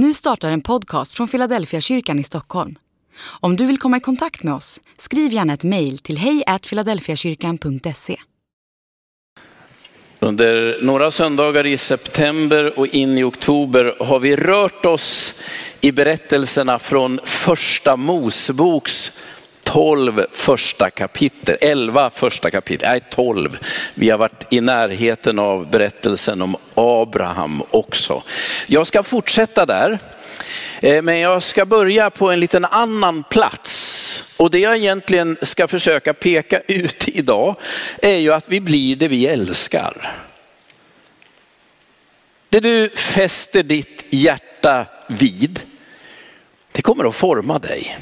Nu startar en podcast från Philadelphia kyrkan i Stockholm. Om du vill komma i kontakt med oss, skriv gärna ett mejl till hejfiladelfiakyrkan.se. Under några söndagar i september och in i oktober har vi rört oss i berättelserna från första Moseboks 12 första kapitel, 11 första kapitel, nej 12. Vi har varit i närheten av berättelsen om Abraham också. Jag ska fortsätta där, eh, men jag ska börja på en liten annan plats. Och det jag egentligen ska försöka peka ut idag är ju att vi blir det vi älskar. Det du fäster ditt hjärta vid, det kommer att forma dig.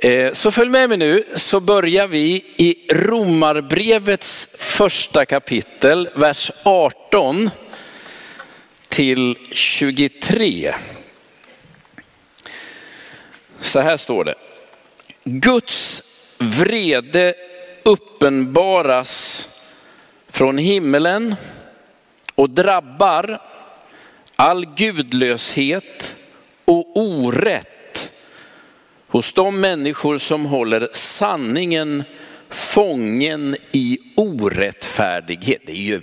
Eh, så följ med mig nu så börjar vi i Romarbrevets första kapitel, vers 18 till 23. Så här står det. Guds vrede uppenbaras från himmelen och drabbar all gudlöshet och orätt hos de människor som håller sanningen fången i orättfärdighet. Det är ju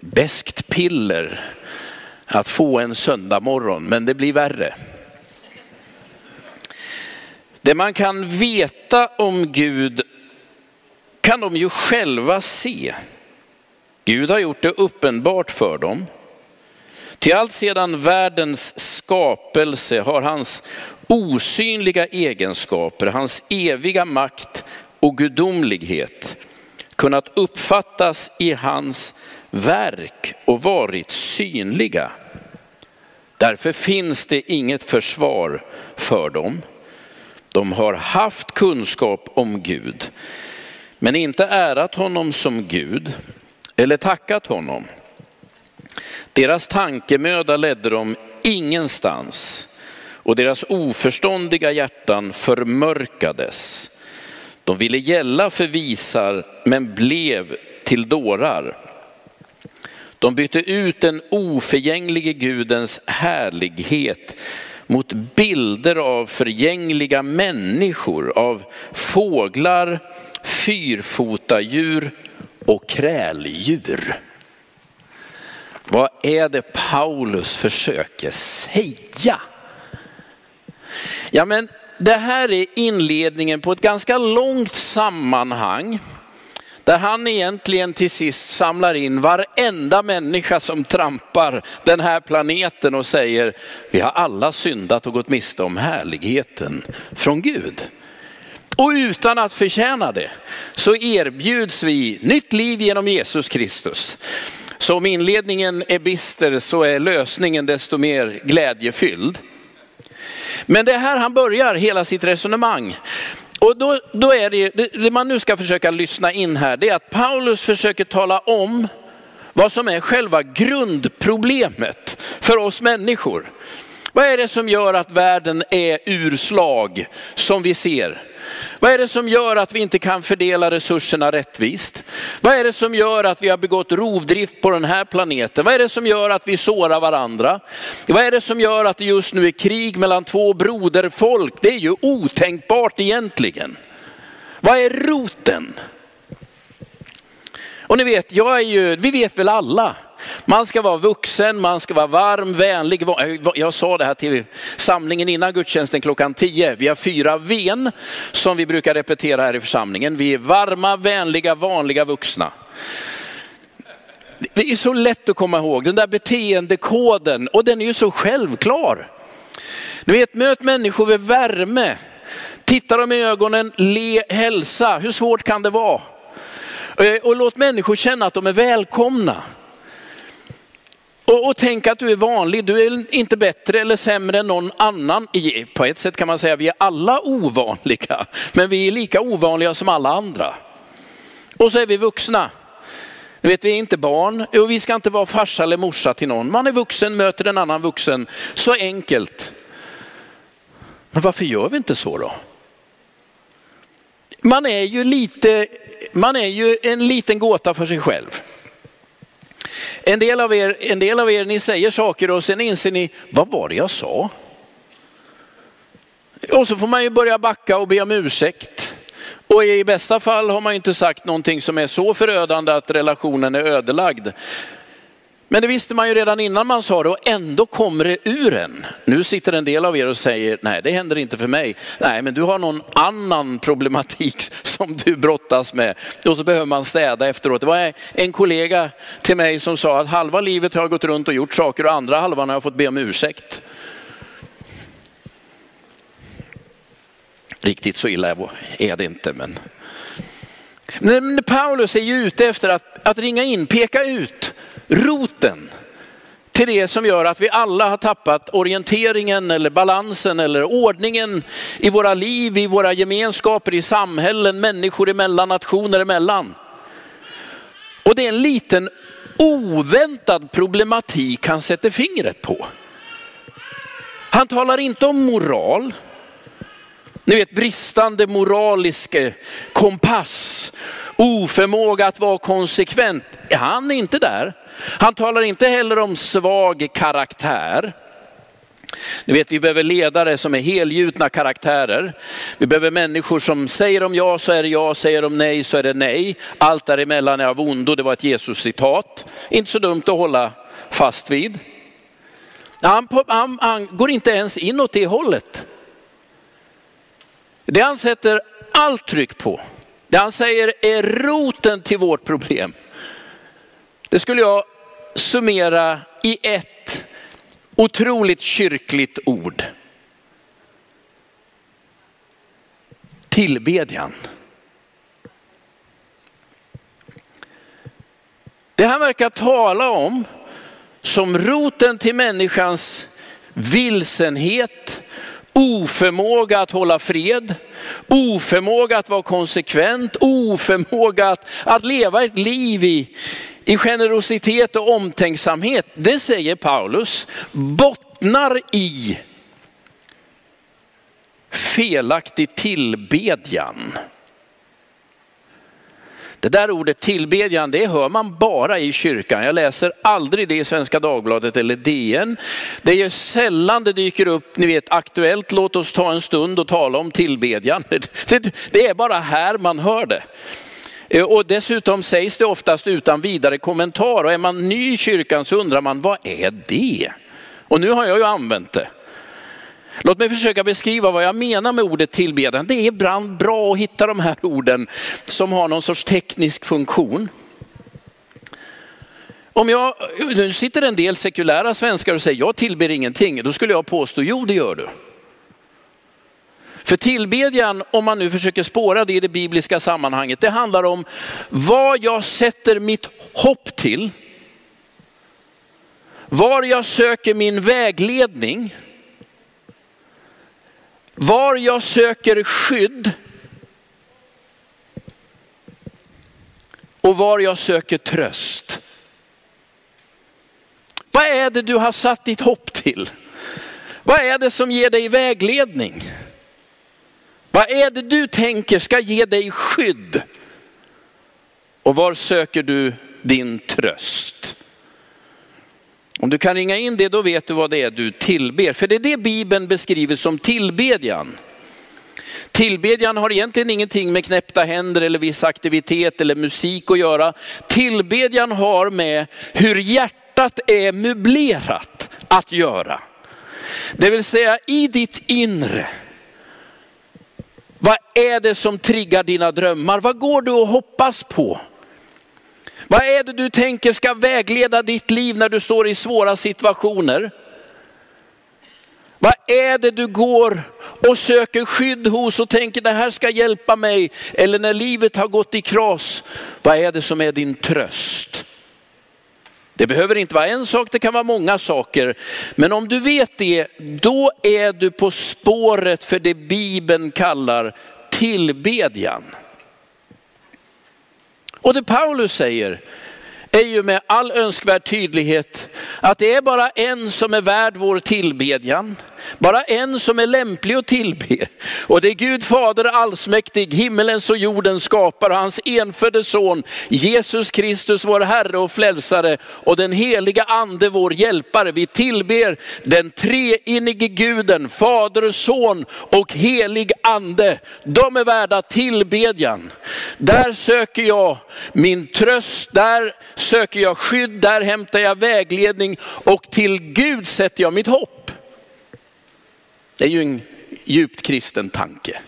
bäst piller att få en söndag morgon, men det blir värre. Det man kan veta om Gud kan de ju själva se. Gud har gjort det uppenbart för dem. Till allt sedan världens skapelse har hans osynliga egenskaper, hans eviga makt och gudomlighet kunnat uppfattas i hans verk och varit synliga. Därför finns det inget försvar för dem. De har haft kunskap om Gud, men inte ärat honom som Gud eller tackat honom. Deras tankemöda ledde dem ingenstans och deras oförståndiga hjärtan förmörkades. De ville gälla för visar men blev till dårar. De bytte ut den oförgänglige gudens härlighet mot bilder av förgängliga människor, av fåglar, fyrfotadjur och kräldjur. Vad är det Paulus försöker säga? Ja, men det här är inledningen på ett ganska långt sammanhang där han egentligen till sist samlar in varenda människa som trampar den här planeten och säger, vi har alla syndat och gått miste om härligheten från Gud. Och utan att förtjäna det så erbjuds vi nytt liv genom Jesus Kristus. Så om inledningen är bister så är lösningen desto mer glädjefylld. Men det är här han börjar hela sitt resonemang. Och då, då är det, det man nu ska försöka lyssna in här, det är att Paulus försöker tala om vad som är själva grundproblemet för oss människor. Vad är det som gör att världen är urslag som vi ser? Vad är det som gör att vi inte kan fördela resurserna rättvist? Vad är det som gör att vi har begått rovdrift på den här planeten? Vad är det som gör att vi sårar varandra? Vad är det som gör att det just nu är krig mellan två broderfolk? Det är ju otänkbart egentligen. Vad är roten? Och ni vet, jag är ju, vi vet väl alla man ska vara vuxen, man ska vara varm, vänlig. Eh, jag sa det här till samlingen innan gudstjänsten klockan 10. Vi har fyra ven som vi brukar repetera här i församlingen. Vi är varma, vänliga, vanliga vuxna. Det är så lätt att komma ihåg, den där beteendekoden och den är ju så självklar. Ni vet, möt människor med värme. Titta dem i ögonen, le, hälsa. Hur svårt kan det vara? Eh, och låt människor känna att de är välkomna. Och, och tänk att du är vanlig, du är inte bättre eller sämre än någon annan. På ett sätt kan man säga att vi är alla ovanliga, men vi är lika ovanliga som alla andra. Och så är vi vuxna. Ni vet, vi är inte barn och vi ska inte vara farsa eller morsa till någon. Man är vuxen, möter en annan vuxen. Så enkelt. Men varför gör vi inte så då? Man är ju lite, man är ju en liten gåta för sig själv. En del, av er, en del av er, ni säger saker och sen inser ni, vad var det jag sa? Och så får man ju börja backa och be om ursäkt. Och i bästa fall har man inte sagt någonting som är så förödande att relationen är ödelagd. Men det visste man ju redan innan man sa det och ändå kommer det ur en. Nu sitter en del av er och säger, nej det händer inte för mig. Nej men du har någon annan problematik som du brottas med. Och så behöver man städa efteråt. Det var en kollega till mig som sa att halva livet har jag gått runt och gjort saker och andra halvan har jag fått be om ursäkt. Riktigt så illa är det inte men. Men Paulus är ju ute efter att, att ringa in, peka ut roten till det som gör att vi alla har tappat orienteringen eller balansen eller ordningen i våra liv, i våra gemenskaper, i samhällen, människor emellan, nationer emellan. Och det är en liten oväntad problematik han sätter fingret på. Han talar inte om moral. Ni vet bristande moralisk kompass, oförmåga att vara konsekvent. Han är inte där. Han talar inte heller om svag karaktär. Ni vet, vi behöver ledare som är helgjutna karaktärer. Vi behöver människor som säger om ja så är det ja, säger om nej så är det nej. Allt däremellan är av ondo, det var ett Jesus-citat. Inte så dumt att hålla fast vid. Han, han, han går inte ens in åt det hållet. Det han sätter allt tryck på, det han säger är roten till vårt problem. Det skulle jag summera i ett otroligt kyrkligt ord. Tillbedjan. Det han verkar tala om som roten till människans vilsenhet, oförmåga att hålla fred, oförmåga att vara konsekvent, oförmåga att, att leva ett liv i, i generositet och omtänksamhet. Det säger Paulus bottnar i felaktig tillbedjan. Det där ordet tillbedjan, det hör man bara i kyrkan. Jag läser aldrig det i Svenska Dagbladet eller DN. Det är ju sällan det dyker upp, ni vet aktuellt, låt oss ta en stund och tala om tillbedjan. Det, det är bara här man hör det. Eh, och dessutom sägs det oftast utan vidare kommentar. Och är man ny i kyrkan så undrar man, vad är det? Och nu har jag ju använt det. Låt mig försöka beskriva vad jag menar med ordet tillbedjan. Det är ibland bra att hitta de här orden som har någon sorts teknisk funktion. Om jag, nu sitter en del sekulära svenskar och säger jag tillber ingenting, då skulle jag påstå jo det gör du. För tillbedjan, om man nu försöker spåra det i det bibliska sammanhanget, det handlar om vad jag sätter mitt hopp till, var jag söker min vägledning, var jag söker skydd och var jag söker tröst. Vad är det du har satt ditt hopp till? Vad är det som ger dig vägledning? Vad är det du tänker ska ge dig skydd? Och var söker du din tröst? Om du kan ringa in det, då vet du vad det är du tillber. För det är det Bibeln beskriver som tillbedjan. Tillbedjan har egentligen ingenting med knäppta händer eller viss aktivitet eller musik att göra. Tillbedjan har med hur hjärtat är möblerat att göra. Det vill säga i ditt inre vad är det som triggar dina drömmar? Vad går du och hoppas på? Vad är det du tänker ska vägleda ditt liv när du står i svåra situationer? Vad är det du går och söker skydd hos och tänker det här ska hjälpa mig? Eller när livet har gått i kras, vad är det som är din tröst? Det behöver inte vara en sak, det kan vara många saker. Men om du vet det, då är du på spåret för det Bibeln kallar tillbedjan. Och det Paulus säger är ju med all önskvärd tydlighet att det är bara en som är värd vår tillbedjan. Bara en som är lämplig att tillbe. Och det är Gud fader allsmäktig, himmelens och jordens skapare, hans enfödde son, Jesus Kristus vår Herre och frälsare och den heliga ande vår hjälpare. Vi tillber den treenige guden, fader, son och helig ande. De är värda tillbedjan. Där söker jag min tröst, där söker jag skydd, där hämtar jag vägledning och till Gud sätter jag mitt hopp. Det är ju en djupt kristen tanke.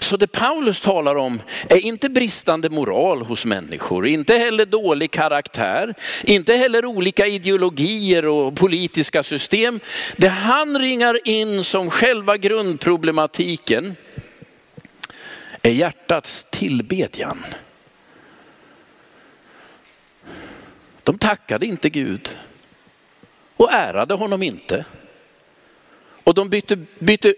Så det Paulus talar om är inte bristande moral hos människor, inte heller dålig karaktär, inte heller olika ideologier och politiska system. Det han ringar in som själva grundproblematiken är hjärtats tillbedjan. De tackade inte Gud och ärade honom inte. Och de bytte, bytte,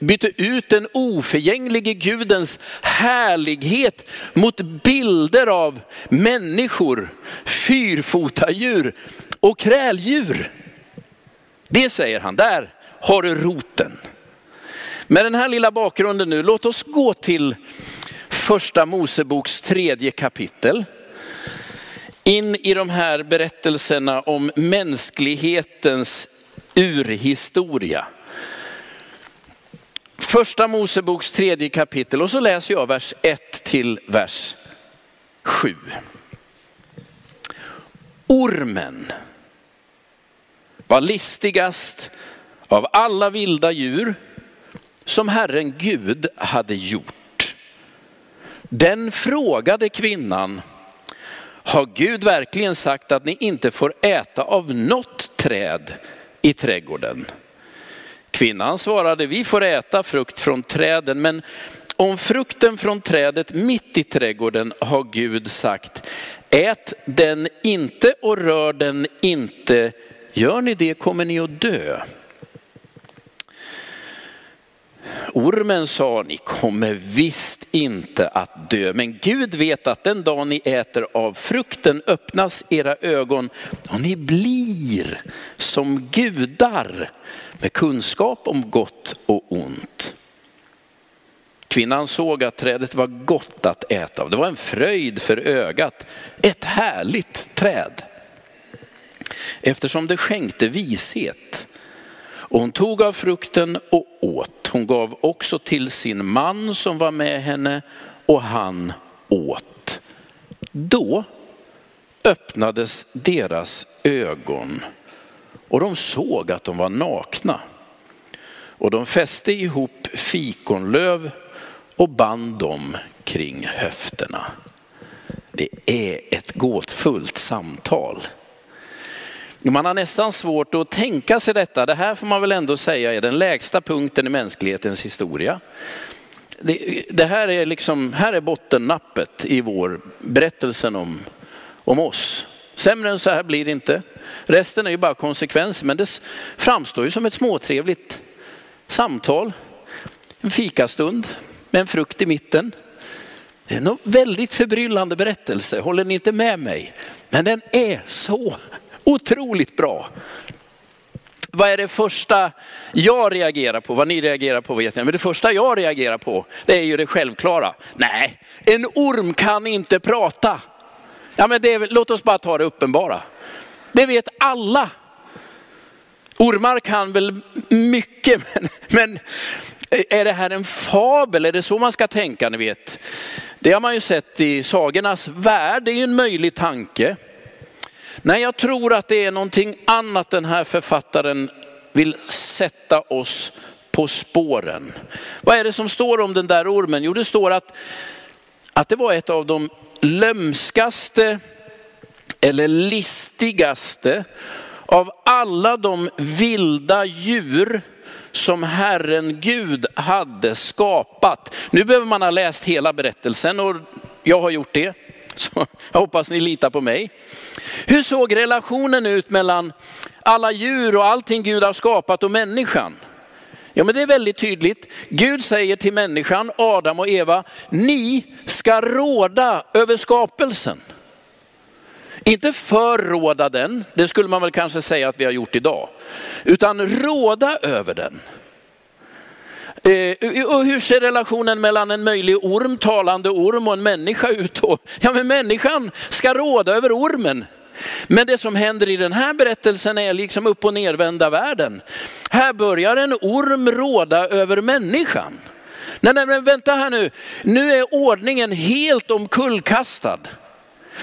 bytte ut den oförgänglige Gudens härlighet mot bilder av människor, fyrfotadjur och kräldjur. Det säger han, där har du roten. Med den här lilla bakgrunden nu, låt oss gå till första Moseboks tredje kapitel in i de här berättelserna om mänsklighetens urhistoria. Första Moseboks tredje kapitel och så läser jag vers 1 till vers 7. Ormen var listigast av alla vilda djur som Herren Gud hade gjort. Den frågade kvinnan, har Gud verkligen sagt att ni inte får äta av något träd i trädgården? Kvinnan svarade, vi får äta frukt från träden, men om frukten från trädet mitt i trädgården har Gud sagt, ät den inte och rör den inte. Gör ni det kommer ni att dö. Ormen sa, ni kommer visst inte att dö, men Gud vet att den dag ni äter av frukten öppnas era ögon och ni blir som gudar med kunskap om gott och ont. Kvinnan såg att trädet var gott att äta av. Det var en fröjd för ögat. Ett härligt träd. Eftersom det skänkte vishet. Och hon tog av frukten och åt. Hon gav också till sin man som var med henne och han åt. Då öppnades deras ögon och de såg att de var nakna. Och de fäste ihop fikonlöv och band dem kring höfterna. Det är ett gåtfullt samtal. Man har nästan svårt att tänka sig detta. Det här får man väl ändå säga är den lägsta punkten i mänsklighetens historia. Det, det här, är liksom, här är bottennappet i vår berättelsen om, om oss. Sämre än så här blir det inte. Resten är ju bara konsekvenser, men det framstår ju som ett småtrevligt samtal. En fikastund med en frukt i mitten. Det är en väldigt förbryllande berättelse, håller ni inte med mig? Men den är så otroligt bra. Vad är det första jag reagerar på? Vad ni reagerar på vet jag men det första jag reagerar på det är ju det självklara. Nej, en orm kan inte prata. Ja, men det, låt oss bara ta det uppenbara. Det vet alla. Ormar kan väl mycket, men, men är det här en fabel? Är det så man ska tänka? Ni vet? Det har man ju sett i sagornas värld, det är ju en möjlig tanke. Nej, jag tror att det är någonting annat den här författaren vill sätta oss på spåren. Vad är det som står om den där ormen? Jo, det står att, att det var ett av de lömskaste eller listigaste av alla de vilda djur som Herren Gud hade skapat. Nu behöver man ha läst hela berättelsen och jag har gjort det. Så jag hoppas ni litar på mig. Hur såg relationen ut mellan alla djur och allting Gud har skapat och människan? Ja men det är väldigt tydligt. Gud säger till människan, Adam och Eva, ni ska råda över skapelsen. Inte förråda den, det skulle man väl kanske säga att vi har gjort idag. Utan råda över den. Eh, och hur ser relationen mellan en möjlig orm, talande orm och en människa ut då? Ja men människan ska råda över ormen. Men det som händer i den här berättelsen är liksom upp och nervända världen. Här börjar en orm råda över människan. Nej, nej, men vänta här nu. Nu är ordningen helt omkullkastad.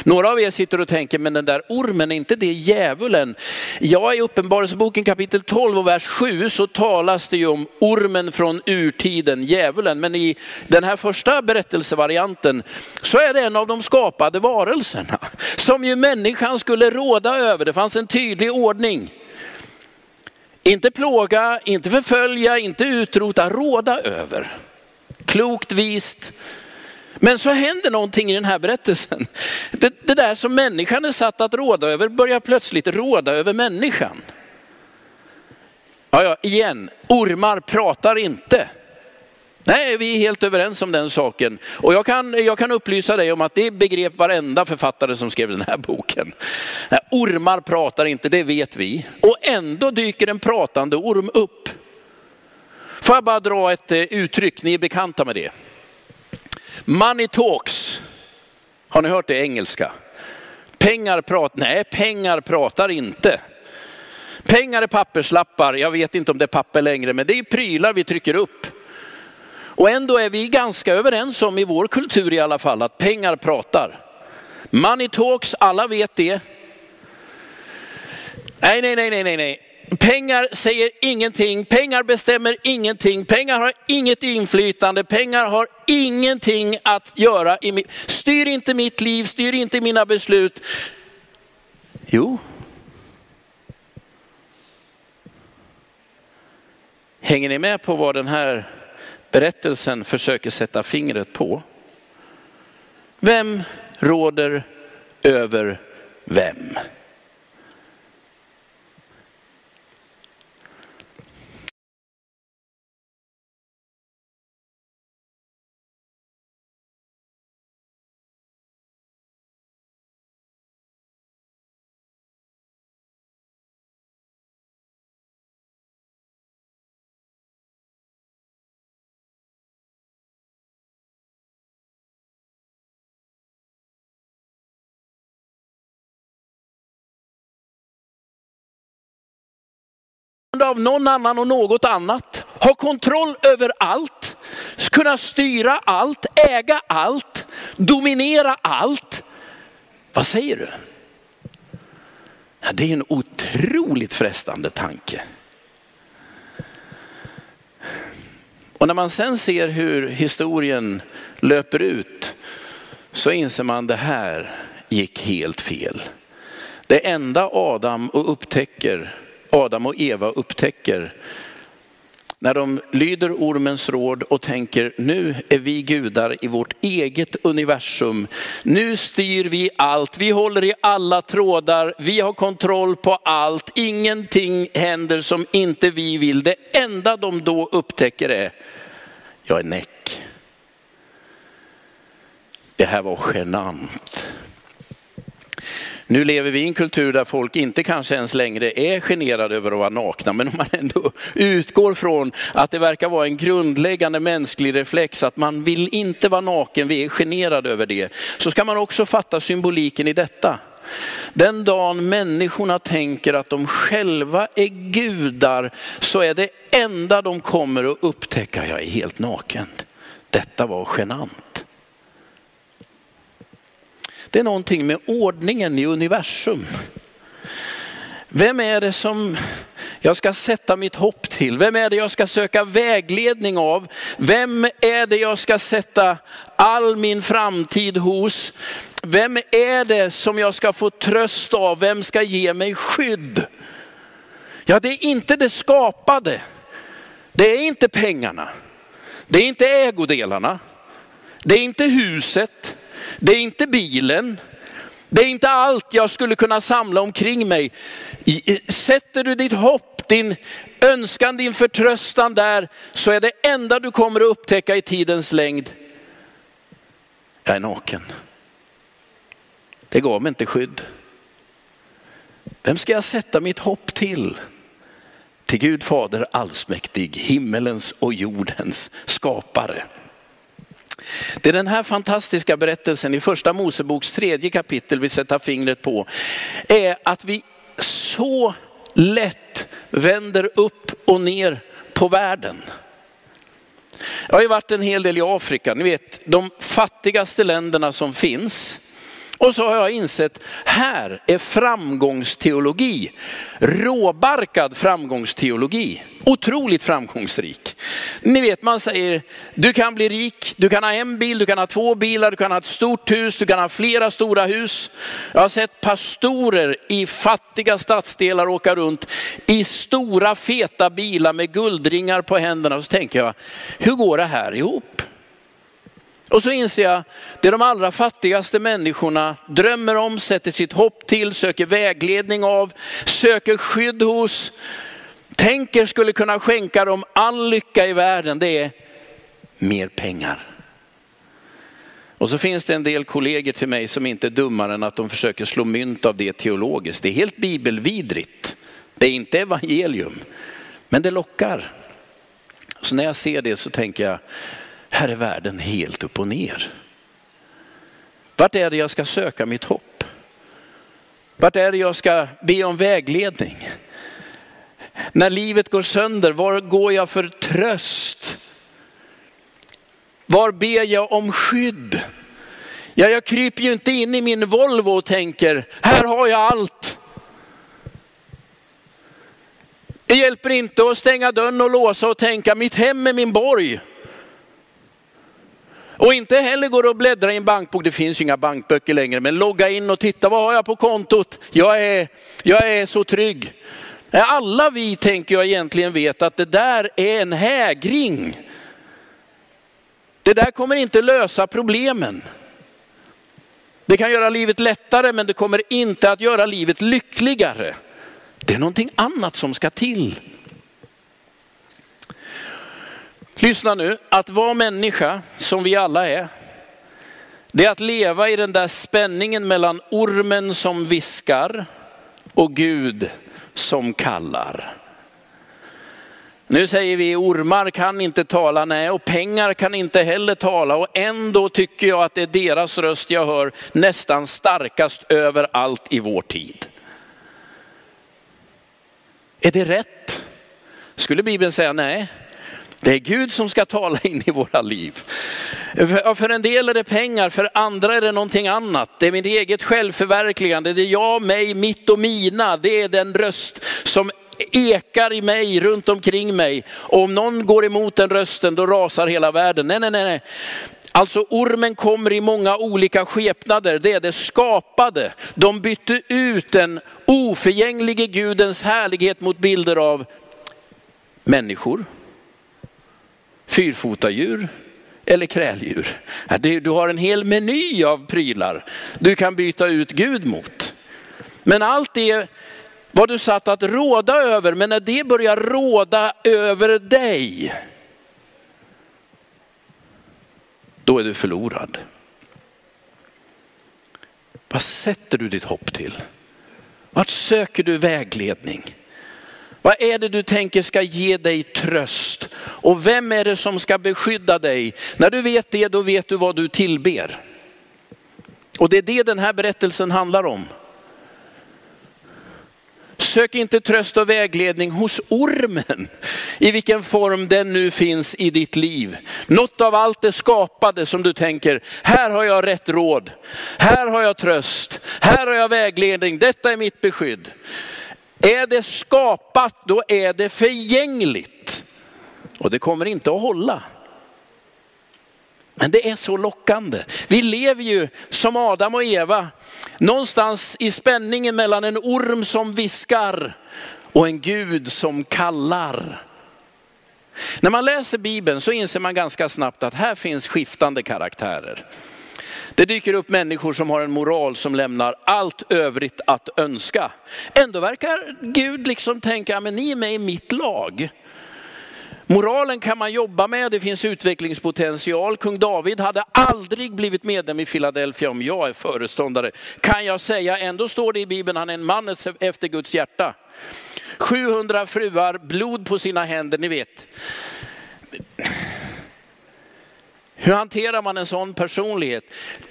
Några av er sitter och tänker, men den där ormen, är inte det djävulen? Ja, i Uppenbarelseboken kapitel 12 och vers 7 så talas det ju om ormen från urtiden, djävulen. Men i den här första berättelsevarianten så är det en av de skapade varelserna. Som ju människan skulle råda över, det fanns en tydlig ordning. Inte plåga, inte förfölja, inte utrota, råda över. Klokt, vist, men så händer någonting i den här berättelsen. Det, det, där som människan är satt att råda över börjar plötsligt råda över människan. Ja, ja, igen, ormar pratar inte. Nej, vi är helt överens om den saken. Och jag kan, jag kan upplysa dig om att det begrep varenda författare som skrev den här boken. Nej, ormar pratar inte, det vet vi. Och ändå dyker en pratande orm upp. Får jag bara dra ett eh, uttryck, ni är bekanta med det. Money talks. Har ni hört det engelska? Pengar pratar, nej pengar pratar inte. Pengar är papperslappar, jag vet inte om det är papper längre, men det är prylar vi trycker upp. Och ändå är vi ganska överens om i vår kultur i alla fall att pengar pratar. Money talks, alla vet det. Nej, nej, nej, nej, nej. Pengar säger ingenting, pengar bestämmer ingenting, pengar har inget inflytande, pengar har ingenting att göra. I styr inte mitt liv, styr inte mina beslut. Jo. Hänger ni med på vad den här berättelsen försöker sätta fingret på? Vem råder över vem? Av någon annan och något annat. Ha kontroll över allt, kunna styra allt, äga allt, dominera allt. Vad säger du? Ja, det är en otroligt frestande tanke. Och när man sen ser hur historien löper ut så inser man det här gick helt fel. Det enda Adam upptäcker Adam och Eva upptäcker när de lyder ormens råd och tänker nu är vi gudar i vårt eget universum. Nu styr vi allt, vi håller i alla trådar, vi har kontroll på allt. Ingenting händer som inte vi vill. Det enda de då upptäcker är, jag är näck. Det här var genant. Nu lever vi i en kultur där folk inte kanske ens längre är generade över att vara nakna, men om man ändå utgår från att det verkar vara en grundläggande mänsklig reflex att man vill inte vara naken, vi är generade över det, så ska man också fatta symboliken i detta. Den dagen människorna tänker att de själva är gudar så är det enda de kommer att upptäcka, jag är helt naken. Detta var genant. Det är någonting med ordningen i universum. Vem är det som jag ska sätta mitt hopp till? Vem är det jag ska söka vägledning av? Vem är det jag ska sätta all min framtid hos? Vem är det som jag ska få tröst av? Vem ska ge mig skydd? Ja, det är inte det skapade. Det är inte pengarna. Det är inte ägodelarna. Det är inte huset. Det är inte bilen. Det är inte allt jag skulle kunna samla omkring mig. Sätter du ditt hopp, din önskan, din förtröstan där så är det enda du kommer att upptäcka i tidens längd. Jag är naken. Det gav mig inte skydd. Vem ska jag sätta mitt hopp till? Till Gud fader allsmäktig, himmelens och jordens skapare. Det är den här fantastiska berättelsen i första Moseboks tredje kapitel vi sätter fingret på. Är att vi så lätt vänder upp och ner på världen. Jag har ju varit en hel del i Afrika, ni vet de fattigaste länderna som finns. Och så har jag insett, här är framgångsteologi, råbarkad framgångsteologi, otroligt framgångsrik. Ni vet man säger, du kan bli rik, du kan ha en bil, du kan ha två bilar, du kan ha ett stort hus, du kan ha flera stora hus. Jag har sett pastorer i fattiga stadsdelar åka runt i stora feta bilar med guldringar på händerna. Och så tänker jag, hur går det här ihop? Och så inser jag, det de allra fattigaste människorna drömmer om, sätter sitt hopp till, söker vägledning av, söker skydd hos, tänker skulle kunna skänka dem all lycka i världen, det är mer pengar. Och så finns det en del kollegor till mig som inte är dummare än att de försöker slå mynt av det teologiskt. Det är helt bibelvidrigt. Det är inte evangelium, men det lockar. Så när jag ser det så tänker jag, här är världen helt upp och ner. Vart är det jag ska söka mitt hopp? Vart är det jag ska be om vägledning? När livet går sönder, var går jag för tröst? Var ber jag om skydd? Ja, jag kryper ju inte in i min Volvo och tänker, här har jag allt. Det hjälper inte att stänga dörren och låsa och tänka, mitt hem är min borg. Och inte heller går det att bläddra i en bankbok, det finns ju inga bankböcker längre, men logga in och titta, vad har jag på kontot? Jag är, jag är så trygg. Alla vi tänker jag egentligen vet att det där är en hägring. Det där kommer inte lösa problemen. Det kan göra livet lättare men det kommer inte att göra livet lyckligare. Det är någonting annat som ska till. Lyssna nu, att vara människa som vi alla är, det är att leva i den där spänningen mellan ormen som viskar och Gud som kallar. Nu säger vi ormar kan inte tala, nej och pengar kan inte heller tala och ändå tycker jag att det är deras röst jag hör nästan starkast överallt i vår tid. Är det rätt? Skulle Bibeln säga nej? Det är Gud som ska tala in i våra liv. För en del är det pengar, för andra är det någonting annat. Det är mitt eget självförverkligande, det är jag, mig, mitt och mina. Det är den röst som ekar i mig, runt omkring mig. Och om någon går emot den rösten, då rasar hela världen. Nej, nej, nej. Alltså ormen kommer i många olika skepnader, det är det skapade. De bytte ut den oförgänglige Gudens härlighet mot bilder av människor fyrfotadjur eller kräldjur. Du har en hel meny av prylar du kan byta ut Gud mot. Men allt det var du satt att råda över, men när det börjar råda över dig, då är du förlorad. Vad sätter du ditt hopp till? Vart söker du vägledning? Vad är det du tänker ska ge dig tröst? Och vem är det som ska beskydda dig? När du vet det, då vet du vad du tillber. Och det är det den här berättelsen handlar om. Sök inte tröst och vägledning hos ormen, i vilken form den nu finns i ditt liv. Något av allt det skapade som du tänker, här har jag rätt råd, här har jag tröst, här har jag vägledning, detta är mitt beskydd. Är det skapat, då är det förgängligt. Och det kommer inte att hålla. Men det är så lockande. Vi lever ju som Adam och Eva, någonstans i spänningen mellan en orm som viskar och en Gud som kallar. När man läser Bibeln så inser man ganska snabbt att här finns skiftande karaktärer. Det dyker upp människor som har en moral som lämnar allt övrigt att önska. Ändå verkar Gud liksom tänka, men ni är med i mitt lag. Moralen kan man jobba med, det finns utvecklingspotential. Kung David hade aldrig blivit medlem i Philadelphia om jag är föreståndare. Kan jag säga, ändå står det i Bibeln, han är en man efter Guds hjärta. 700 fruar, blod på sina händer, ni vet. Hur hanterar man en sån personlighet?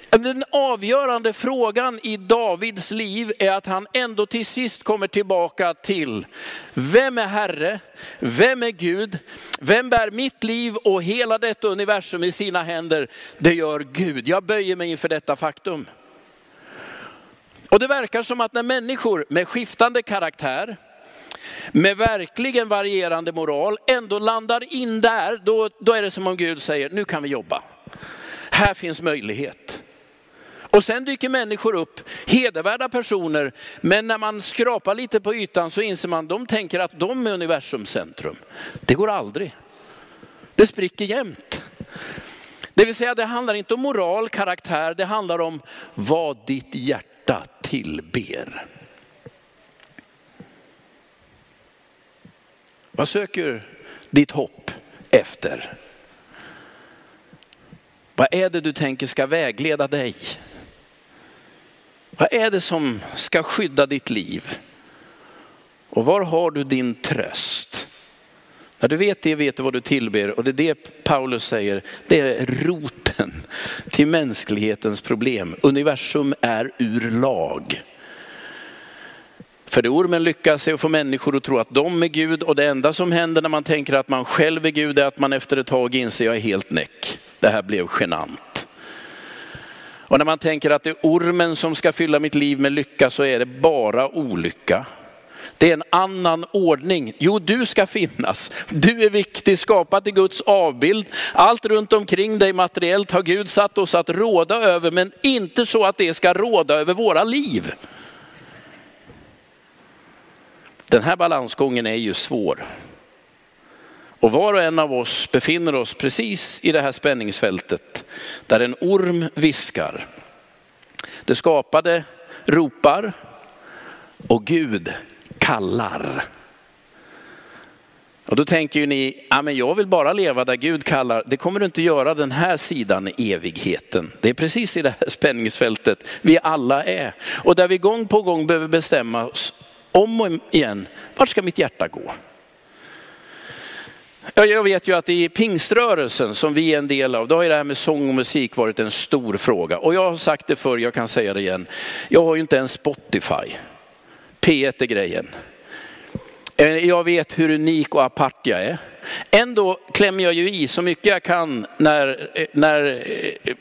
Den avgörande frågan i Davids liv är att han ändå till sist kommer tillbaka till, vem är Herre? Vem är Gud? Vem bär mitt liv och hela detta universum i sina händer? Det gör Gud. Jag böjer mig inför detta faktum. Och det verkar som att när människor med skiftande karaktär, med verkligen varierande moral ändå landar in där, då, då är det som om Gud säger, nu kan vi jobba. Här finns möjlighet. Och sen dyker människor upp, hedervärda personer, men när man skrapar lite på ytan så inser man, de tänker att de är universums centrum. Det går aldrig. Det spricker jämt. Det vill säga det handlar inte om moral, karaktär, det handlar om vad ditt hjärta tillber. Vad söker ditt hopp efter? Vad är det du tänker ska vägleda dig? Vad är det som ska skydda ditt liv? Och var har du din tröst? När du vet det vet du vad du tillber och det är det Paulus säger, det är roten till mänsklighetens problem. Universum är ur lag. För det ormen lyckas är att få människor att tro att de är Gud och det enda som händer när man tänker att man själv är Gud är att man efter ett tag inser jag är helt näck. Det här blev genant. Och när man tänker att det är ormen som ska fylla mitt liv med lycka så är det bara olycka. Det är en annan ordning. Jo, du ska finnas. Du är viktig, skapad i Guds avbild. Allt runt omkring dig materiellt har Gud satt oss att råda över, men inte så att det ska råda över våra liv. Den här balansgången är ju svår. Och var och en av oss befinner oss precis i det här spänningsfältet där en orm viskar. Det skapade ropar och Gud kallar. Och då tänker ju ni, ja, men jag vill bara leva där Gud kallar. Det kommer du inte göra den här sidan evigheten. Det är precis i det här spänningsfältet vi alla är. Och där vi gång på gång behöver bestämma oss om och igen, vart ska mitt hjärta gå? Jag vet ju att i pingströrelsen som vi är en del av, då har ju det här med sång och musik varit en stor fråga. Och jag har sagt det förr, jag kan säga det igen. Jag har ju inte ens Spotify. P1 är grejen. Eh, jag vet hur unik och apart jag är. Ändå klämmer jag ju i så mycket jag kan när, eh, när eh,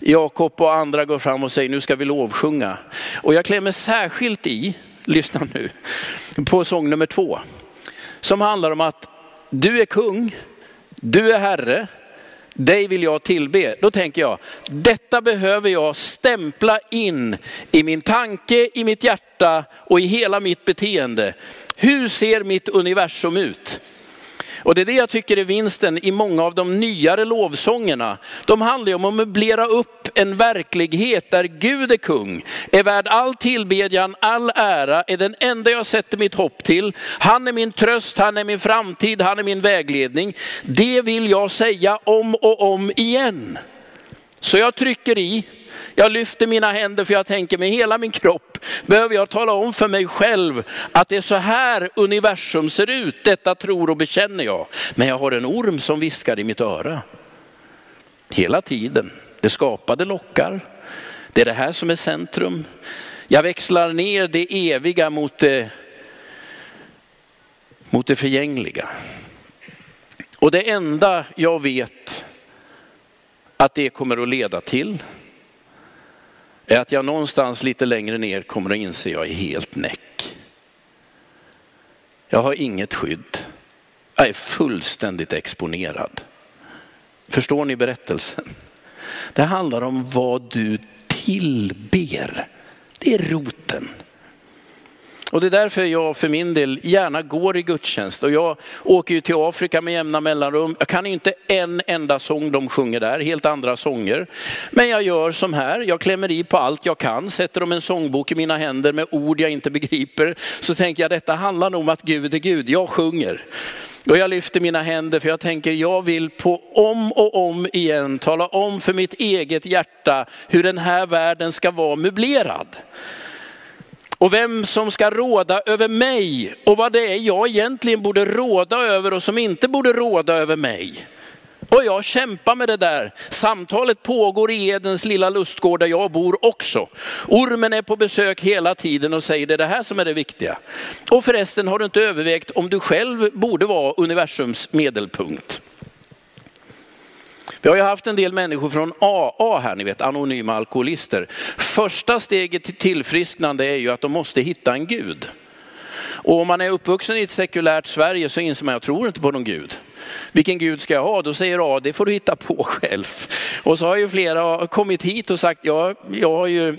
Jakob och andra går fram och säger nu ska vi lovsjunga. Och jag klämmer särskilt i, lyssna nu, på sång nummer två. Som handlar om att du är kung, du är herre, dig vill jag tillbe. Då tänker jag, detta behöver jag stämpla in i min tanke, i mitt hjärta och i hela mitt beteende. Hur ser mitt universum ut? Och det är det jag tycker är vinsten i många av de nyare lovsångerna. De handlar ju om att möblera upp en verklighet där Gud är kung, är värd all tillbedjan, all ära, är den enda jag sätter mitt hopp till. Han är min tröst, han är min framtid, han är min vägledning. Det vill jag säga om och om igen. Så jag trycker i, jag lyfter mina händer för jag tänker med hela min kropp behöver jag tala om för mig själv att det är så här universum ser ut. Detta tror och bekänner jag. Men jag har en orm som viskar i mitt öra. Hela tiden. Det skapade lockar. Det är det här som är centrum. Jag växlar ner det eviga mot det, mot det förgängliga. Och det enda jag vet att det kommer att leda till är att jag någonstans lite längre ner kommer att inse att jag är helt näck. Jag har inget skydd. Jag är fullständigt exponerad. Förstår ni berättelsen? Det handlar om vad du tillber. Det är roten. Och det är därför jag för min del gärna går i gudstjänst. Och jag åker ju till Afrika med jämna mellanrum. Jag kan inte en enda sång de sjunger där, helt andra sånger. Men jag gör som här, jag klämmer i på allt jag kan, sätter de en sångbok i mina händer med ord jag inte begriper. Så tänker jag detta handlar nog om att Gud är Gud, jag sjunger. Och jag lyfter mina händer för jag tänker jag vill på om och om igen tala om för mitt eget hjärta hur den här världen ska vara möblerad. Och vem som ska råda över mig och vad det är jag egentligen borde råda över och som inte borde råda över mig. Och jag kämpar med det där. Samtalet pågår i Edens lilla lustgård där jag bor också. Ormen är på besök hela tiden och säger det är det här som är det viktiga. Och förresten har du inte övervägt om du själv borde vara universums medelpunkt. Vi har ju haft en del människor från AA här, ni vet anonyma alkoholister. Första steget till tillfrisknande är ju att de måste hitta en Gud. Och om man är uppvuxen i ett sekulärt Sverige så inser man, jag tror inte på någon Gud. Vilken Gud ska jag ha? Då säger A, det får du hitta på själv. Och så har ju flera kommit hit och sagt, ja, jag har ju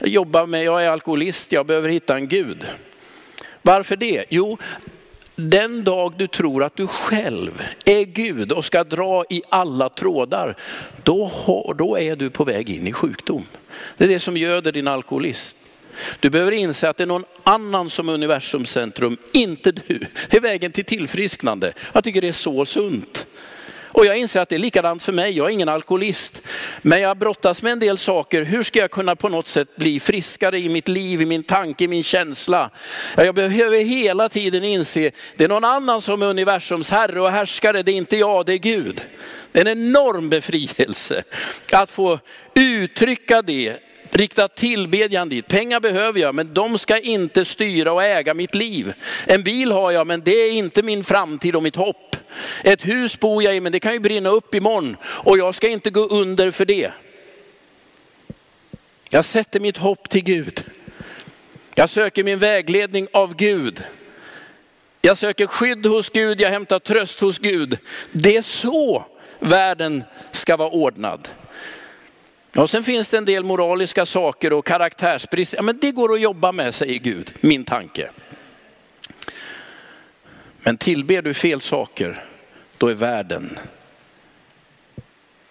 jobbat med, jag är alkoholist, jag behöver hitta en Gud. Varför det? Jo, den dag du tror att du själv är Gud och ska dra i alla trådar, då, då är du på väg in i sjukdom. Det är det som göder din alkoholist. Du behöver inse att det är någon annan som är universums centrum, inte du. Det är vägen till tillfrisknande. Jag tycker det är så sunt. Och jag inser att det är likadant för mig, jag är ingen alkoholist. Men jag brottas med en del saker. Hur ska jag kunna på något sätt bli friskare i mitt liv, i min tanke, i min känsla? Jag behöver hela tiden inse, det är någon annan som är universums herre och härskare, det är inte jag, det är Gud. Det är en enorm befrielse att få uttrycka det rikta tillbedjan dit. Pengar behöver jag, men de ska inte styra och äga mitt liv. En bil har jag, men det är inte min framtid och mitt hopp. Ett hus bor jag i, men det kan ju brinna upp imorgon och jag ska inte gå under för det. Jag sätter mitt hopp till Gud. Jag söker min vägledning av Gud. Jag söker skydd hos Gud, jag hämtar tröst hos Gud. Det är så världen ska vara ordnad. Och sen finns det en del moraliska saker och karaktärsbrister. Ja, men det går att jobba med, säger Gud, min tanke. Men tillber du fel saker, då är världen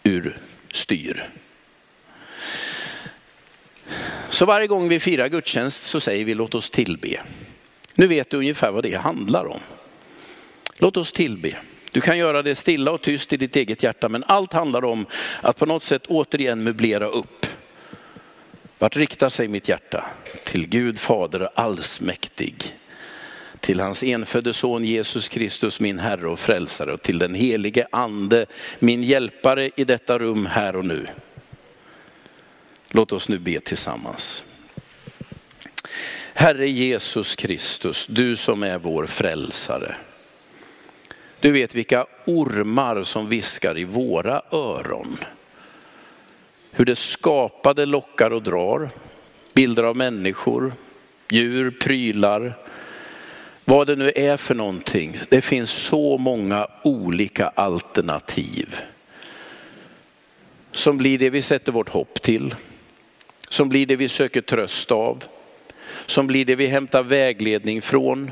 ur styr. Så varje gång vi firar gudstjänst så säger vi låt oss tillbe. Nu vet du ungefär vad det handlar om. Låt oss tillbe. Du kan göra det stilla och tyst i ditt eget hjärta, men allt handlar om att på något sätt återigen möblera upp. Vart riktar sig mitt hjärta? Till Gud Fader allsmäktig. Till hans enfödde son Jesus Kristus, min Herre och Frälsare, och till den helige Ande, min hjälpare i detta rum här och nu. Låt oss nu be tillsammans. Herre Jesus Kristus, du som är vår frälsare. Du vet vilka ormar som viskar i våra öron. Hur det skapade lockar och drar. Bilder av människor, djur, prylar. Vad det nu är för någonting. Det finns så många olika alternativ. Som blir det vi sätter vårt hopp till. Som blir det vi söker tröst av. Som blir det vi hämtar vägledning från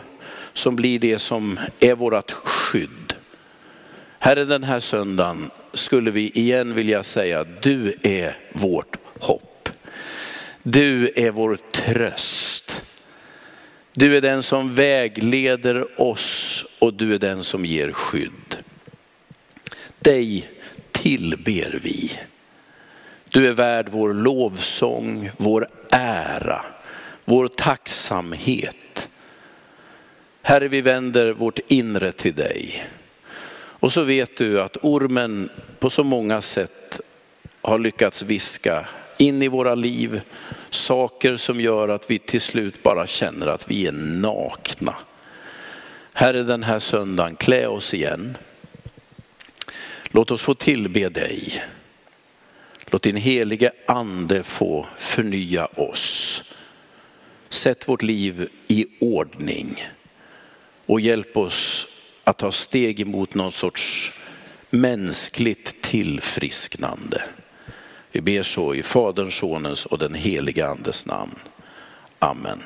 som blir det som är vårt skydd. Herre, den här söndagen skulle vi igen vilja säga, du är vårt hopp. Du är vår tröst. Du är den som vägleder oss och du är den som ger skydd. Dig tillber vi. Du är värd vår lovsång, vår ära, vår tacksamhet. Herre, vi vänder vårt inre till dig. Och så vet du att ormen på så många sätt har lyckats viska in i våra liv saker som gör att vi till slut bara känner att vi är nakna. Herre, den här söndagen, klä oss igen. Låt oss få tillbe dig. Låt din helige ande få förnya oss. Sätt vårt liv i ordning och hjälp oss att ta steg emot någon sorts mänskligt tillfrisknande. Vi ber så i Faderns, Sonens och den helige Andes namn. Amen.